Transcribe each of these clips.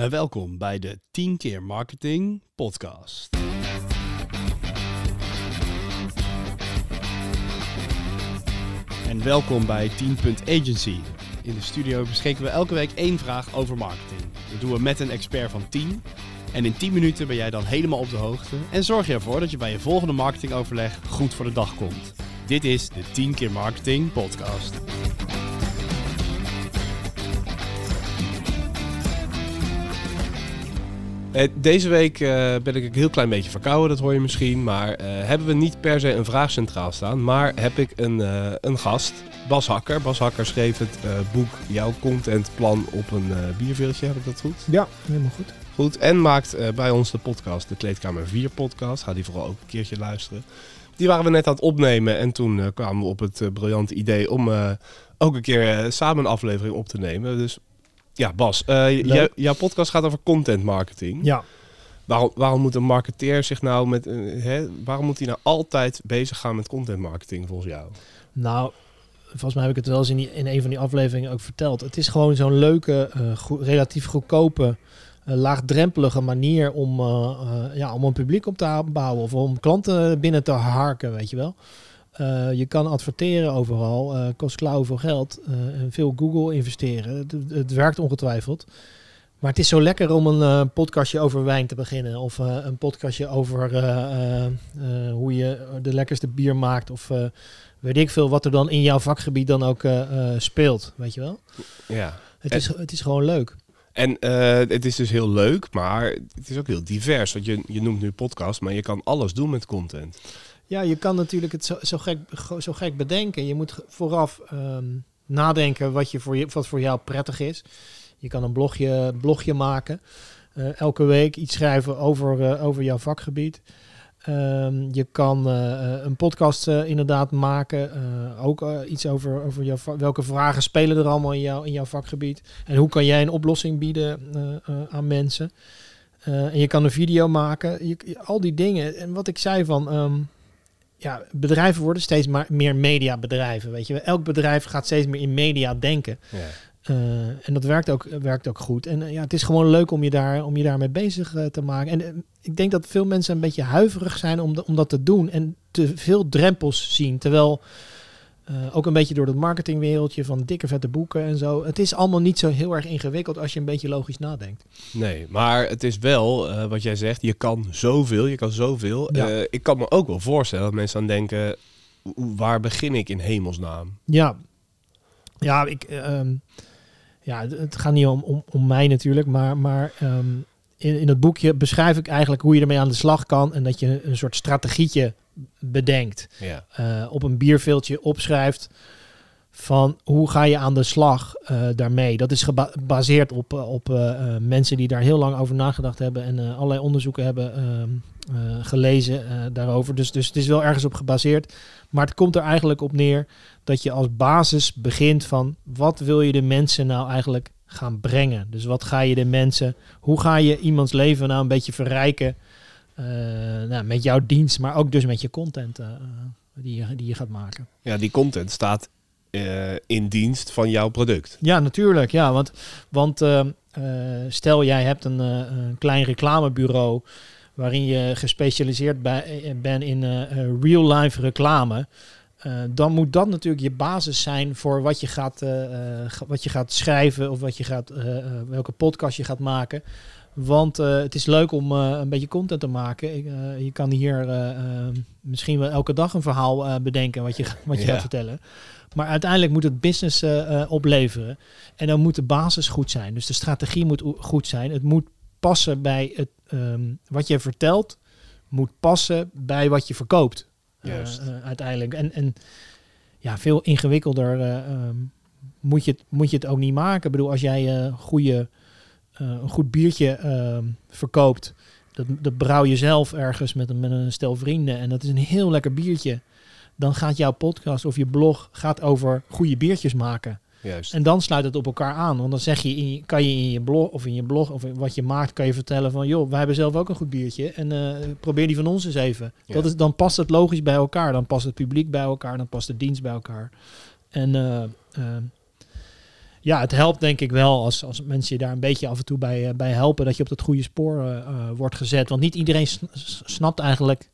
Uh, welkom bij de 10 keer marketing podcast. En welkom bij 10 Agency. In de studio beschikken we elke week één vraag over marketing. Dat doen we met een expert van 10. En in 10 minuten ben jij dan helemaal op de hoogte en zorg je ervoor dat je bij je volgende marketingoverleg goed voor de dag komt. Dit is de 10 keer marketing podcast. Deze week uh, ben ik een heel klein beetje verkouden, dat hoor je misschien. Maar uh, hebben we niet per se een vraag centraal staan. Maar heb ik een, een gast, Bas Hakker. Bas Hakker schreef het boek Jouw contentplan op een bierveeltje. Heb ik dat goed? Ja, helemaal goed. Goed. En maakt bij ons de podcast, de Kleedkamer 4 podcast. Ga die vooral ook een keertje luisteren. Die waren we net aan het opnemen. En toen kwamen we op het briljante idee om ook een keer samen een aflevering op te nemen. Dus ja, Bas, uh, jouw podcast gaat over content marketing. Ja. Waarom, waarom moet een marketeer zich nou met. Uh, hè, waarom moet hij nou altijd bezig gaan met content marketing volgens jou? Nou, volgens mij heb ik het wel eens in, die, in een van die afleveringen ook verteld. Het is gewoon zo'n leuke, uh, relatief goedkope, laagdrempelige manier om, ja, om een publiek op te bouwen of om klanten binnen te harken, weet je wel. Uh, je kan adverteren overal, uh, kost klauw veel geld uh, en veel Google investeren. Het, het, werkt ongetwijfeld. Maar het is zo lekker om een podcastje over wijn te beginnen. Of een podcastje over hoe je de lekkerste bier maakt. Of weet ik veel wat er dan in jouw vakgebied dan ook speelt. Weet je wel? Ja. Het, is, het is gewoon leuk. En het is dus heel leuk, maar het is ook heel divers. Want je, je noemt nu podcast, maar je kan alles doen met content. Ja, je kan natuurlijk het zo, zo, gek, zo gek bedenken. Je moet vooraf ehm, nadenken wat, je voor je, wat voor jou prettig is. Je kan een blogje, blogje maken. Uh, elke week iets schrijven over, uh, over jouw vakgebied. Um, je kan uh, een podcast inderdaad maken. ook iets over, over jouw, welke vragen spelen er allemaal in, jou, in jouw vakgebied. En hoe kan jij een oplossing bieden aan mensen. en je kan een video maken. Je, al die dingen. En wat ik zei van... Um, ja, bedrijven worden steeds maar meer mediabedrijven. Weet je, elk bedrijf gaat steeds meer in media denken. Ja. Uh, en dat werkt ook, werkt ook goed. En uh, ja, het is gewoon leuk om je, daar, om je daarmee bezig uh, te maken. En ik denk dat veel mensen een beetje huiverig zijn om, de, om dat te doen. En te veel drempels zien. Terwijl uh, ook een beetje door het marketingwereldje van dikke vette boeken en zo. Het is allemaal niet zo heel erg ingewikkeld als je een beetje logisch nadenkt. Nee, maar het is wel uh, wat jij zegt. Je kan zoveel, je kan zoveel. Ja. Uh, ik kan me ook wel voorstellen dat mensen aan denken: waar begin ik in hemelsnaam? Ja, ja, ik, um, ja het gaat niet om, om, om mij natuurlijk, maar, maar um, in, in het boekje beschrijf ik eigenlijk hoe je ermee aan de slag kan en dat je een soort strategietje bedenkt. Ja. Uh, op een bierveeltje opschrijft van hoe ga je aan de slag uh, daarmee. Dat is gebaseerd op, op uh, mensen die daar heel lang over nagedacht hebben en allerlei onderzoeken hebben ehm, gelezen daarover. Dus, dus het is wel ergens op gebaseerd. Maar het komt er eigenlijk op neer dat je als basis begint van wat wil je de mensen nou eigenlijk gaan brengen. Dus wat ga je de mensen, hoe ga je iemands leven nou een beetje verrijken nou, met jouw dienst, maar ook dus met je content uh, die, je, die je gaat maken. Ja, die content staat uh, in dienst van jouw product. Ja, natuurlijk. Ja, want, want stel jij hebt een, een, klein reclamebureau waarin je gespecialiseerd bent in real-life reclame. Dan moet dat natuurlijk je basis zijn voor wat je gaat, wat je gaat schrijven of wat je gaat, welke podcast je gaat maken. Want het is leuk om een beetje content te maken. Ik, je kan hier misschien wel elke dag een verhaal bedenken wat je, wat je gaat vertellen. Maar uiteindelijk moet het business opleveren. En dan moet de basis goed zijn. Dus de strategie moet goed zijn. Het moet passen bij het, um, wat je vertelt. Moet passen bij wat je verkoopt. Uiteindelijk. En, en ja, veel ingewikkelder um, moet, je het, moet je het ook niet maken. Ik bedoel, als jij goede een goed biertje uh, verkoopt. Dat, dat brouw je zelf ergens met een, met een stel vrienden. En dat is een heel lekker biertje. Dan gaat jouw podcast of je blog gaat over goede biertjes maken. Juist. En dan sluit het op elkaar aan. Want dan zeg je, in, kan je in je blog of in je blog of wat je maakt, kan je vertellen van joh, wij hebben zelf ook een goed biertje. En uh, probeer die van ons eens even. Ja. Dat is, dan past het logisch bij elkaar. Dan past het publiek bij elkaar. Dan past de dienst bij elkaar. En uh, ja, het helpt denk ik wel als, als mensen je daar een beetje af en toe bij, eh, bij helpen. Dat je op dat goede spoor eh, eh, wordt gezet. Want niet iedereen snapt eigenlijk,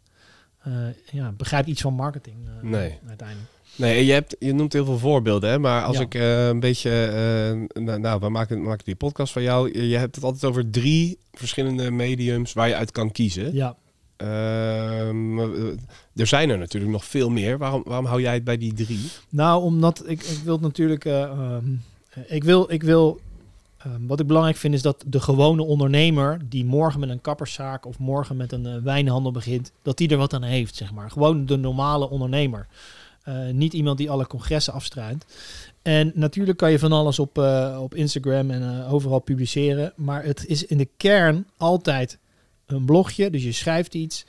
eh, ja, begrijpt iets van marketing eh, Nee. uiteindelijk. Nee, je, hebt, je noemt heel veel voorbeelden, hè? maar als Ja. ik eh, een beetje... eh, nou, nou, we maken, we maken die podcast van jou. Je, hebt het altijd over drie verschillende mediums waar je uit kan kiezen. Ja. Ehm, eh, er zijn er natuurlijk nog veel meer. Waarom, waarom hou jij het bij die drie? Nou, omdat ik, ik wil natuurlijk. eh, ehm, eh, ik wil. Ik wil ehm, wat ik belangrijk vind is dat de gewone ondernemer die morgen met een kapperszaak of morgen met een wijnhandel begint, dat die er wat aan heeft, zeg maar. Gewoon de normale ondernemer. Eh, niet iemand die alle congressen afstruint. En natuurlijk kan je van alles op, eh, op Instagram en eh, overal publiceren. Maar het is in de kern altijd een blogje. Dus je schrijft iets.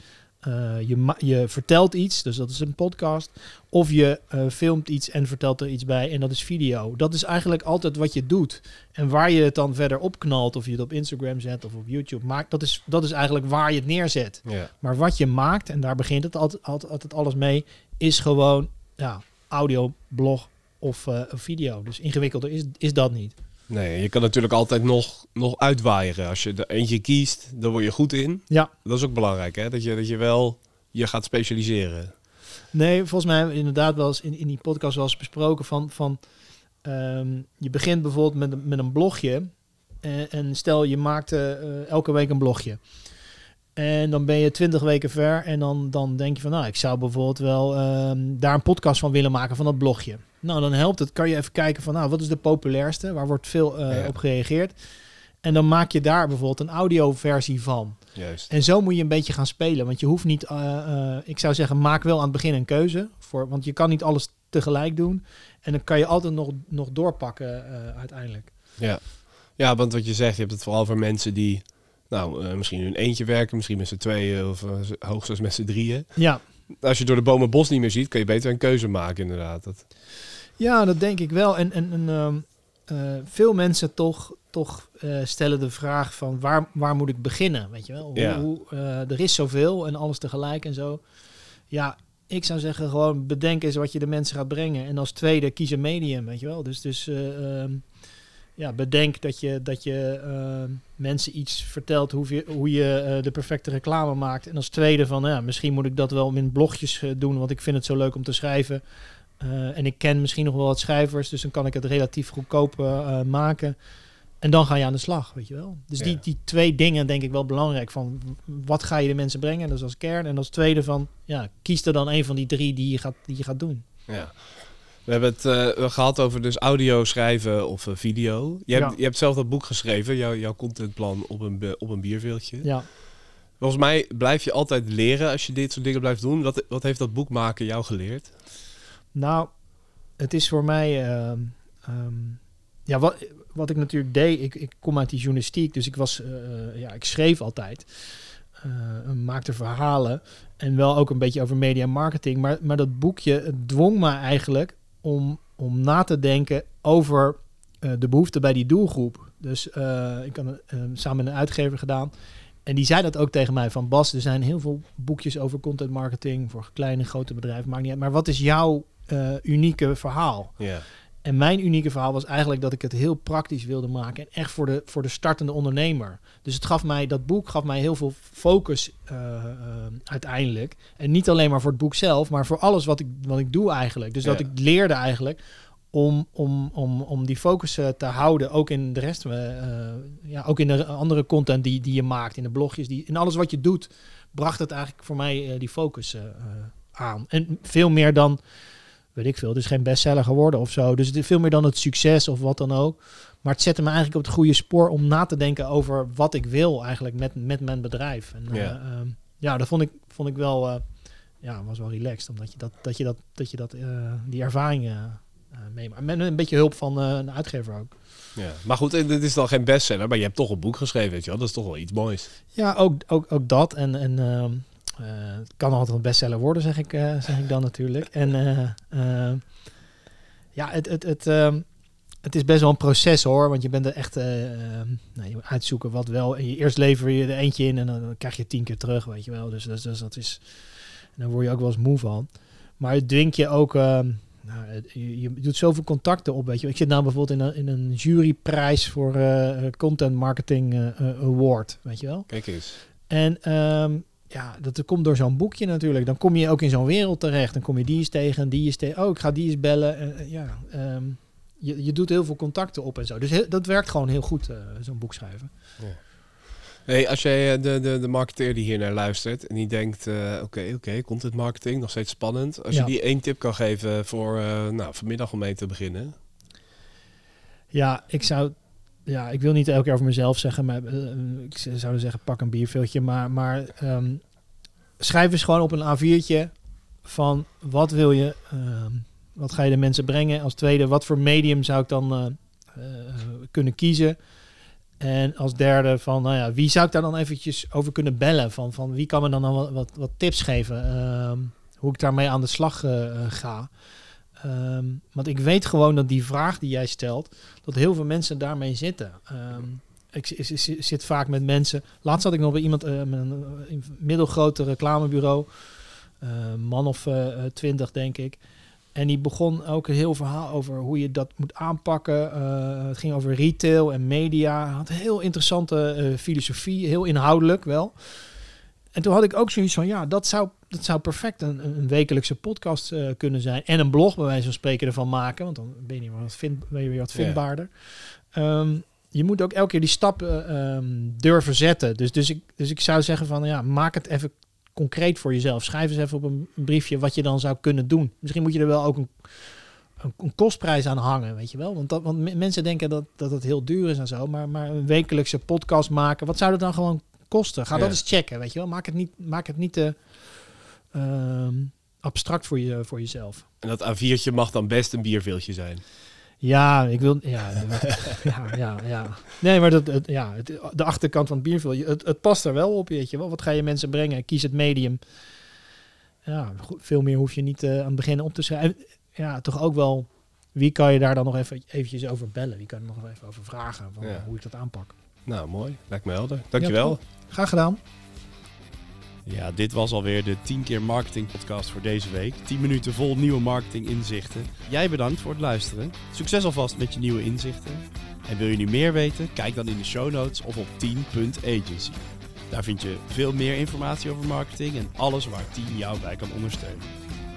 je, je vertelt iets, dus dat is een podcast. Of je filmt iets en vertelt er iets bij en dat is video. Dat is eigenlijk altijd wat je doet. En waar je het dan verder opknalt, of je het op Instagram zet of op YouTube maakt, dat is, dat is eigenlijk waar je het neerzet. Ja. Maar wat je maakt, en daar begint het altijd, altijd, altijd alles mee, is gewoon ja, audio, blog of eh, een video. Dus ingewikkelder is, is dat niet. Nee, je kan natuurlijk altijd nog, nog uitwaaieren. Als je er eentje kiest, dan word je goed in. Ja. Dat is ook belangrijk, hè? Dat je, dat je wel je gaat specialiseren. Nee, volgens mij hebben we inderdaad wel eens in, in die podcast wel eens besproken van, van ehm, je begint bijvoorbeeld met, een- met een blogje en, en stel je maakt eh, eh, elke week een blogje. En dan ben je twintig weken ver en dan, dan denk je van nou, ik zou bijvoorbeeld wel ehm, daar een podcast van willen maken van dat blogje. Nou, dan helpt het. Kan je even kijken van nou, wat is de populairste? Waar wordt veel eh, Ja. op gereageerd? En dan maak je daar bijvoorbeeld een audioversie van. Juist. En zo moet je een beetje gaan spelen. Want je hoeft niet, eh, eh, ik zou zeggen, maak wel aan het begin een keuze. Voor, want je kan niet alles tegelijk doen. En dan kan je altijd nog, nog doorpakken uiteindelijk. Ja. ja, want wat je zegt, je hebt het vooral voor mensen die... Nou, eh, misschien in hun eentje werken, misschien met z'n tweeën of eh, hoogstens met z'n drieën. Ja. Als je door de bomen bos niet meer ziet, kun je beter een keuze maken inderdaad. Dat, ja, dat denk ik wel. En, en, en ehm, eh, veel mensen toch, toch stellen de vraag van waar, waar moet ik beginnen? Weet je wel? Hoe, Ja. hoe, er is zoveel en alles tegelijk en zo. Ja, ik zou zeggen gewoon bedenk eens wat je de mensen gaat brengen. En als tweede kies een medium, weet je wel. Dus, dus eh, ehm, ja, bedenk dat je, dat je ehm, mensen iets vertelt hoe je, hoe je eh, de perfecte reclame maakt. En als tweede van, ja, misschien moet ik dat wel in blogjes eh, doen, want ik vind het zo leuk om te schrijven. Eh, en ik ken misschien nog wel wat schrijvers, dus dan kan ik het relatief goedkoop eh, eh, maken. En dan ga je aan de slag, weet je wel. Dus die, die twee dingen denk ik wel belangrijk. Van wat ga je de mensen brengen, dat is als kern. En als tweede van, ja, kies er dan een van die drie die je gaat, die je gaat doen. ja. We hebben het eh, gehad over dus audio schrijven of eh, video. Je hebt, Ja. je hebt zelf dat boek geschreven, jouw, jouw contentplan op een, op een bierveeltje. Ja. Volgens mij blijf je altijd leren als je dit soort dingen blijft doen. Wat, wat heeft dat boek maken jou geleerd? Nou, het is voor mij. ehm, ehm, ja, wat, wat ik natuurlijk deed, ik, ik kom uit die journalistiek, dus ik was, eh, ja, ik schreef altijd, maakte verhalen en wel ook een beetje over media en marketing. Maar, maar dat boekje dwong me eigenlijk om, om na te denken over eh, de behoefte bij die doelgroep. Dus eh, ik had het, eh, samen met een uitgever gedaan. En die zei dat ook tegen mij van Bas, er zijn heel veel boekjes over content marketing voor kleine, grote bedrijven, maakt niet. Maar wat is jouw unieke verhaal? Ja. En mijn unieke verhaal was eigenlijk dat ik het heel praktisch wilde maken. En echt voor de, voor de startende ondernemer. Dus het gaf mij, dat boek gaf mij heel veel focus eh, eh, uiteindelijk. En niet alleen maar voor het boek zelf, maar voor alles wat ik, wat ik doe eigenlijk. Dus dat Ja. ik leerde eigenlijk om, om, om, om die focus eh, te houden. Ook in de rest, eh, ja, ook in de andere content die, die je maakt. In de blogjes, die, in alles wat je doet, bracht het eigenlijk voor mij die focus aan. En veel meer dan weet ik veel, het is geen bestseller geworden of zo. Dus het is veel meer dan het succes of wat dan ook. Maar het zette me eigenlijk op het goede spoor om na te denken over wat ik wil eigenlijk met, met mijn bedrijf. En Ja. ja, ja dat vond ik, vond ik wel, eh, ja, was wel relaxed. Omdat je dat, dat je dat, dat je dat, eh, die ervaring eh, eh, meemaakt. Met een beetje hulp van eh, een uitgever ook. ja. Maar goed, eh, dit is dan geen bestseller, maar je hebt toch een boek geschreven, weet je wel. Dat is toch wel iets moois. Ja, ook, ook, ook dat. En, en ehm, eh, het kan altijd een bestseller worden, zeg ik, eh, zeg ik dan natuurlijk. En eh, eh, ja, het, het, het, ehm, het is best wel een proces hoor. Want je bent er echt eh, ehm, nou, je moet uitzoeken wat wel. En je eerst lever je er eentje in en dan, dan krijg je tien keer terug, weet je wel. Dus, dus, dus dat is. En dan word je ook wel eens moe van. Maar het dwingt je ook. ehm, nou, je, je doet zoveel contacten op, weet je. Ik zit nou bijvoorbeeld in een, in een juryprijs voor eh, eh, Content Marketing eh, eh, Award, weet je wel. Kijk eens. En ehm, ja, dat komt door zo'n boekje natuurlijk. Dan kom je ook in zo'n wereld terecht. Dan kom je die eens tegen en die eens tegen. Oh, ik ga die eens bellen. En, eh, ja, ehm, je, je doet heel veel contacten op en zo. Dus heel- dat werkt gewoon heel goed, eh, zo'n boek schrijven. Hey, als jij eh, de, de, de marketeer die hier naar luistert en die denkt, eh, oké, oké, content marketing, nog steeds spannend. Als Ja. je die één tip kan geven voor eh, nou, vanmiddag om mee te beginnen. Ja, ik zou. Ja, ik wil niet elke keer over mezelf zeggen, maar eh, ik zou zeggen pak een bierveeltje. Maar, maar ehm, schrijf eens gewoon op een A4'tje van wat wil je, ehm, wat ga je de mensen brengen. Als tweede, wat voor medium zou ik dan eh, eh, kunnen kiezen. En als derde van, nou ja, wie zou ik daar dan eventjes over kunnen bellen? Van, van wie kan me dan, dan wat, wat, tips geven? Ehm, hoe ik daarmee aan de slag ga. Ehm, want ik weet gewoon dat die vraag die jij stelt, dat heel veel mensen daarmee zitten. Ehm, ik, zit vaak met mensen. Laatst had ik nog bij iemand eh, met een, eh, een middelgrote reclamebureau, eh, man of eh, twintig denk ik. En die begon ook een heel verhaal over hoe je dat moet aanpakken. Het ging over retail en media. Had heel interessante filosofie, heel inhoudelijk wel. En toen had ik ook zoiets van, ja, dat zou, dat zou perfect een, een wekelijkse podcast eh, kunnen zijn. En een blog bij wijze van spreken ervan maken. Want dan ben je weer wat, vind, ben je weer wat vindbaarder. Ehm, je moet ook elke keer die stappen ehm, durven zetten. Dus, dus, ik, dus ik zou zeggen van, ja, maak het even concreet voor jezelf. Schrijf eens even op een briefje wat je dan zou kunnen doen. Misschien moet je er wel ook een, een, een kostprijs aan hangen, weet je wel. Want, dat, want me- mensen denken dat, dat het heel duur is en zo. Maar, maar een wekelijkse podcast maken, wat zou dat dan gewoon kosten? Ga Ja. dat eens checken, weet je wel. Maak het niet, maak het niet te ehm, abstract voor, je, voor jezelf. En dat A4'tje mag dan best een bierveeltje zijn. Ja, ik wil. Ja, ja, ja, ja. Nee, maar dat, het, ja, het, de achterkant van het biervul, je- het, het past er wel op, weet je wel. Wat ga je mensen brengen? Kies het medium. Ja, veel meer hoef je niet eh, aan het begin op te schrijven. En, Ja, toch ook wel. Wie kan je daar dan nog even eventjes over bellen? Wie kan er nog even over vragen van Ja. hoe ik dat aanpak? Nou, mooi. Lijkt me helder. Dankjewel. Ja, Graag gedaan. Ja, dit was alweer de 10 keer marketing podcast voor deze week. 10 minuten vol nieuwe marketing inzichten. Jij bedankt voor het luisteren. Succes alvast met je nieuwe inzichten. En wil je nu meer weten? Kijk dan in de show notes of op 10.agency. Daar vind je veel meer informatie over marketing en alles waar 10 jou bij kan ondersteunen.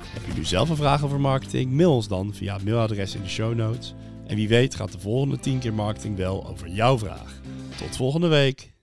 Heb je nu zelf een vraag over marketing? Mail ons dan via het mailadres in de show notes. En wie weet gaat de volgende 10 keer marketing wel over jouw vraag. Tot volgende week.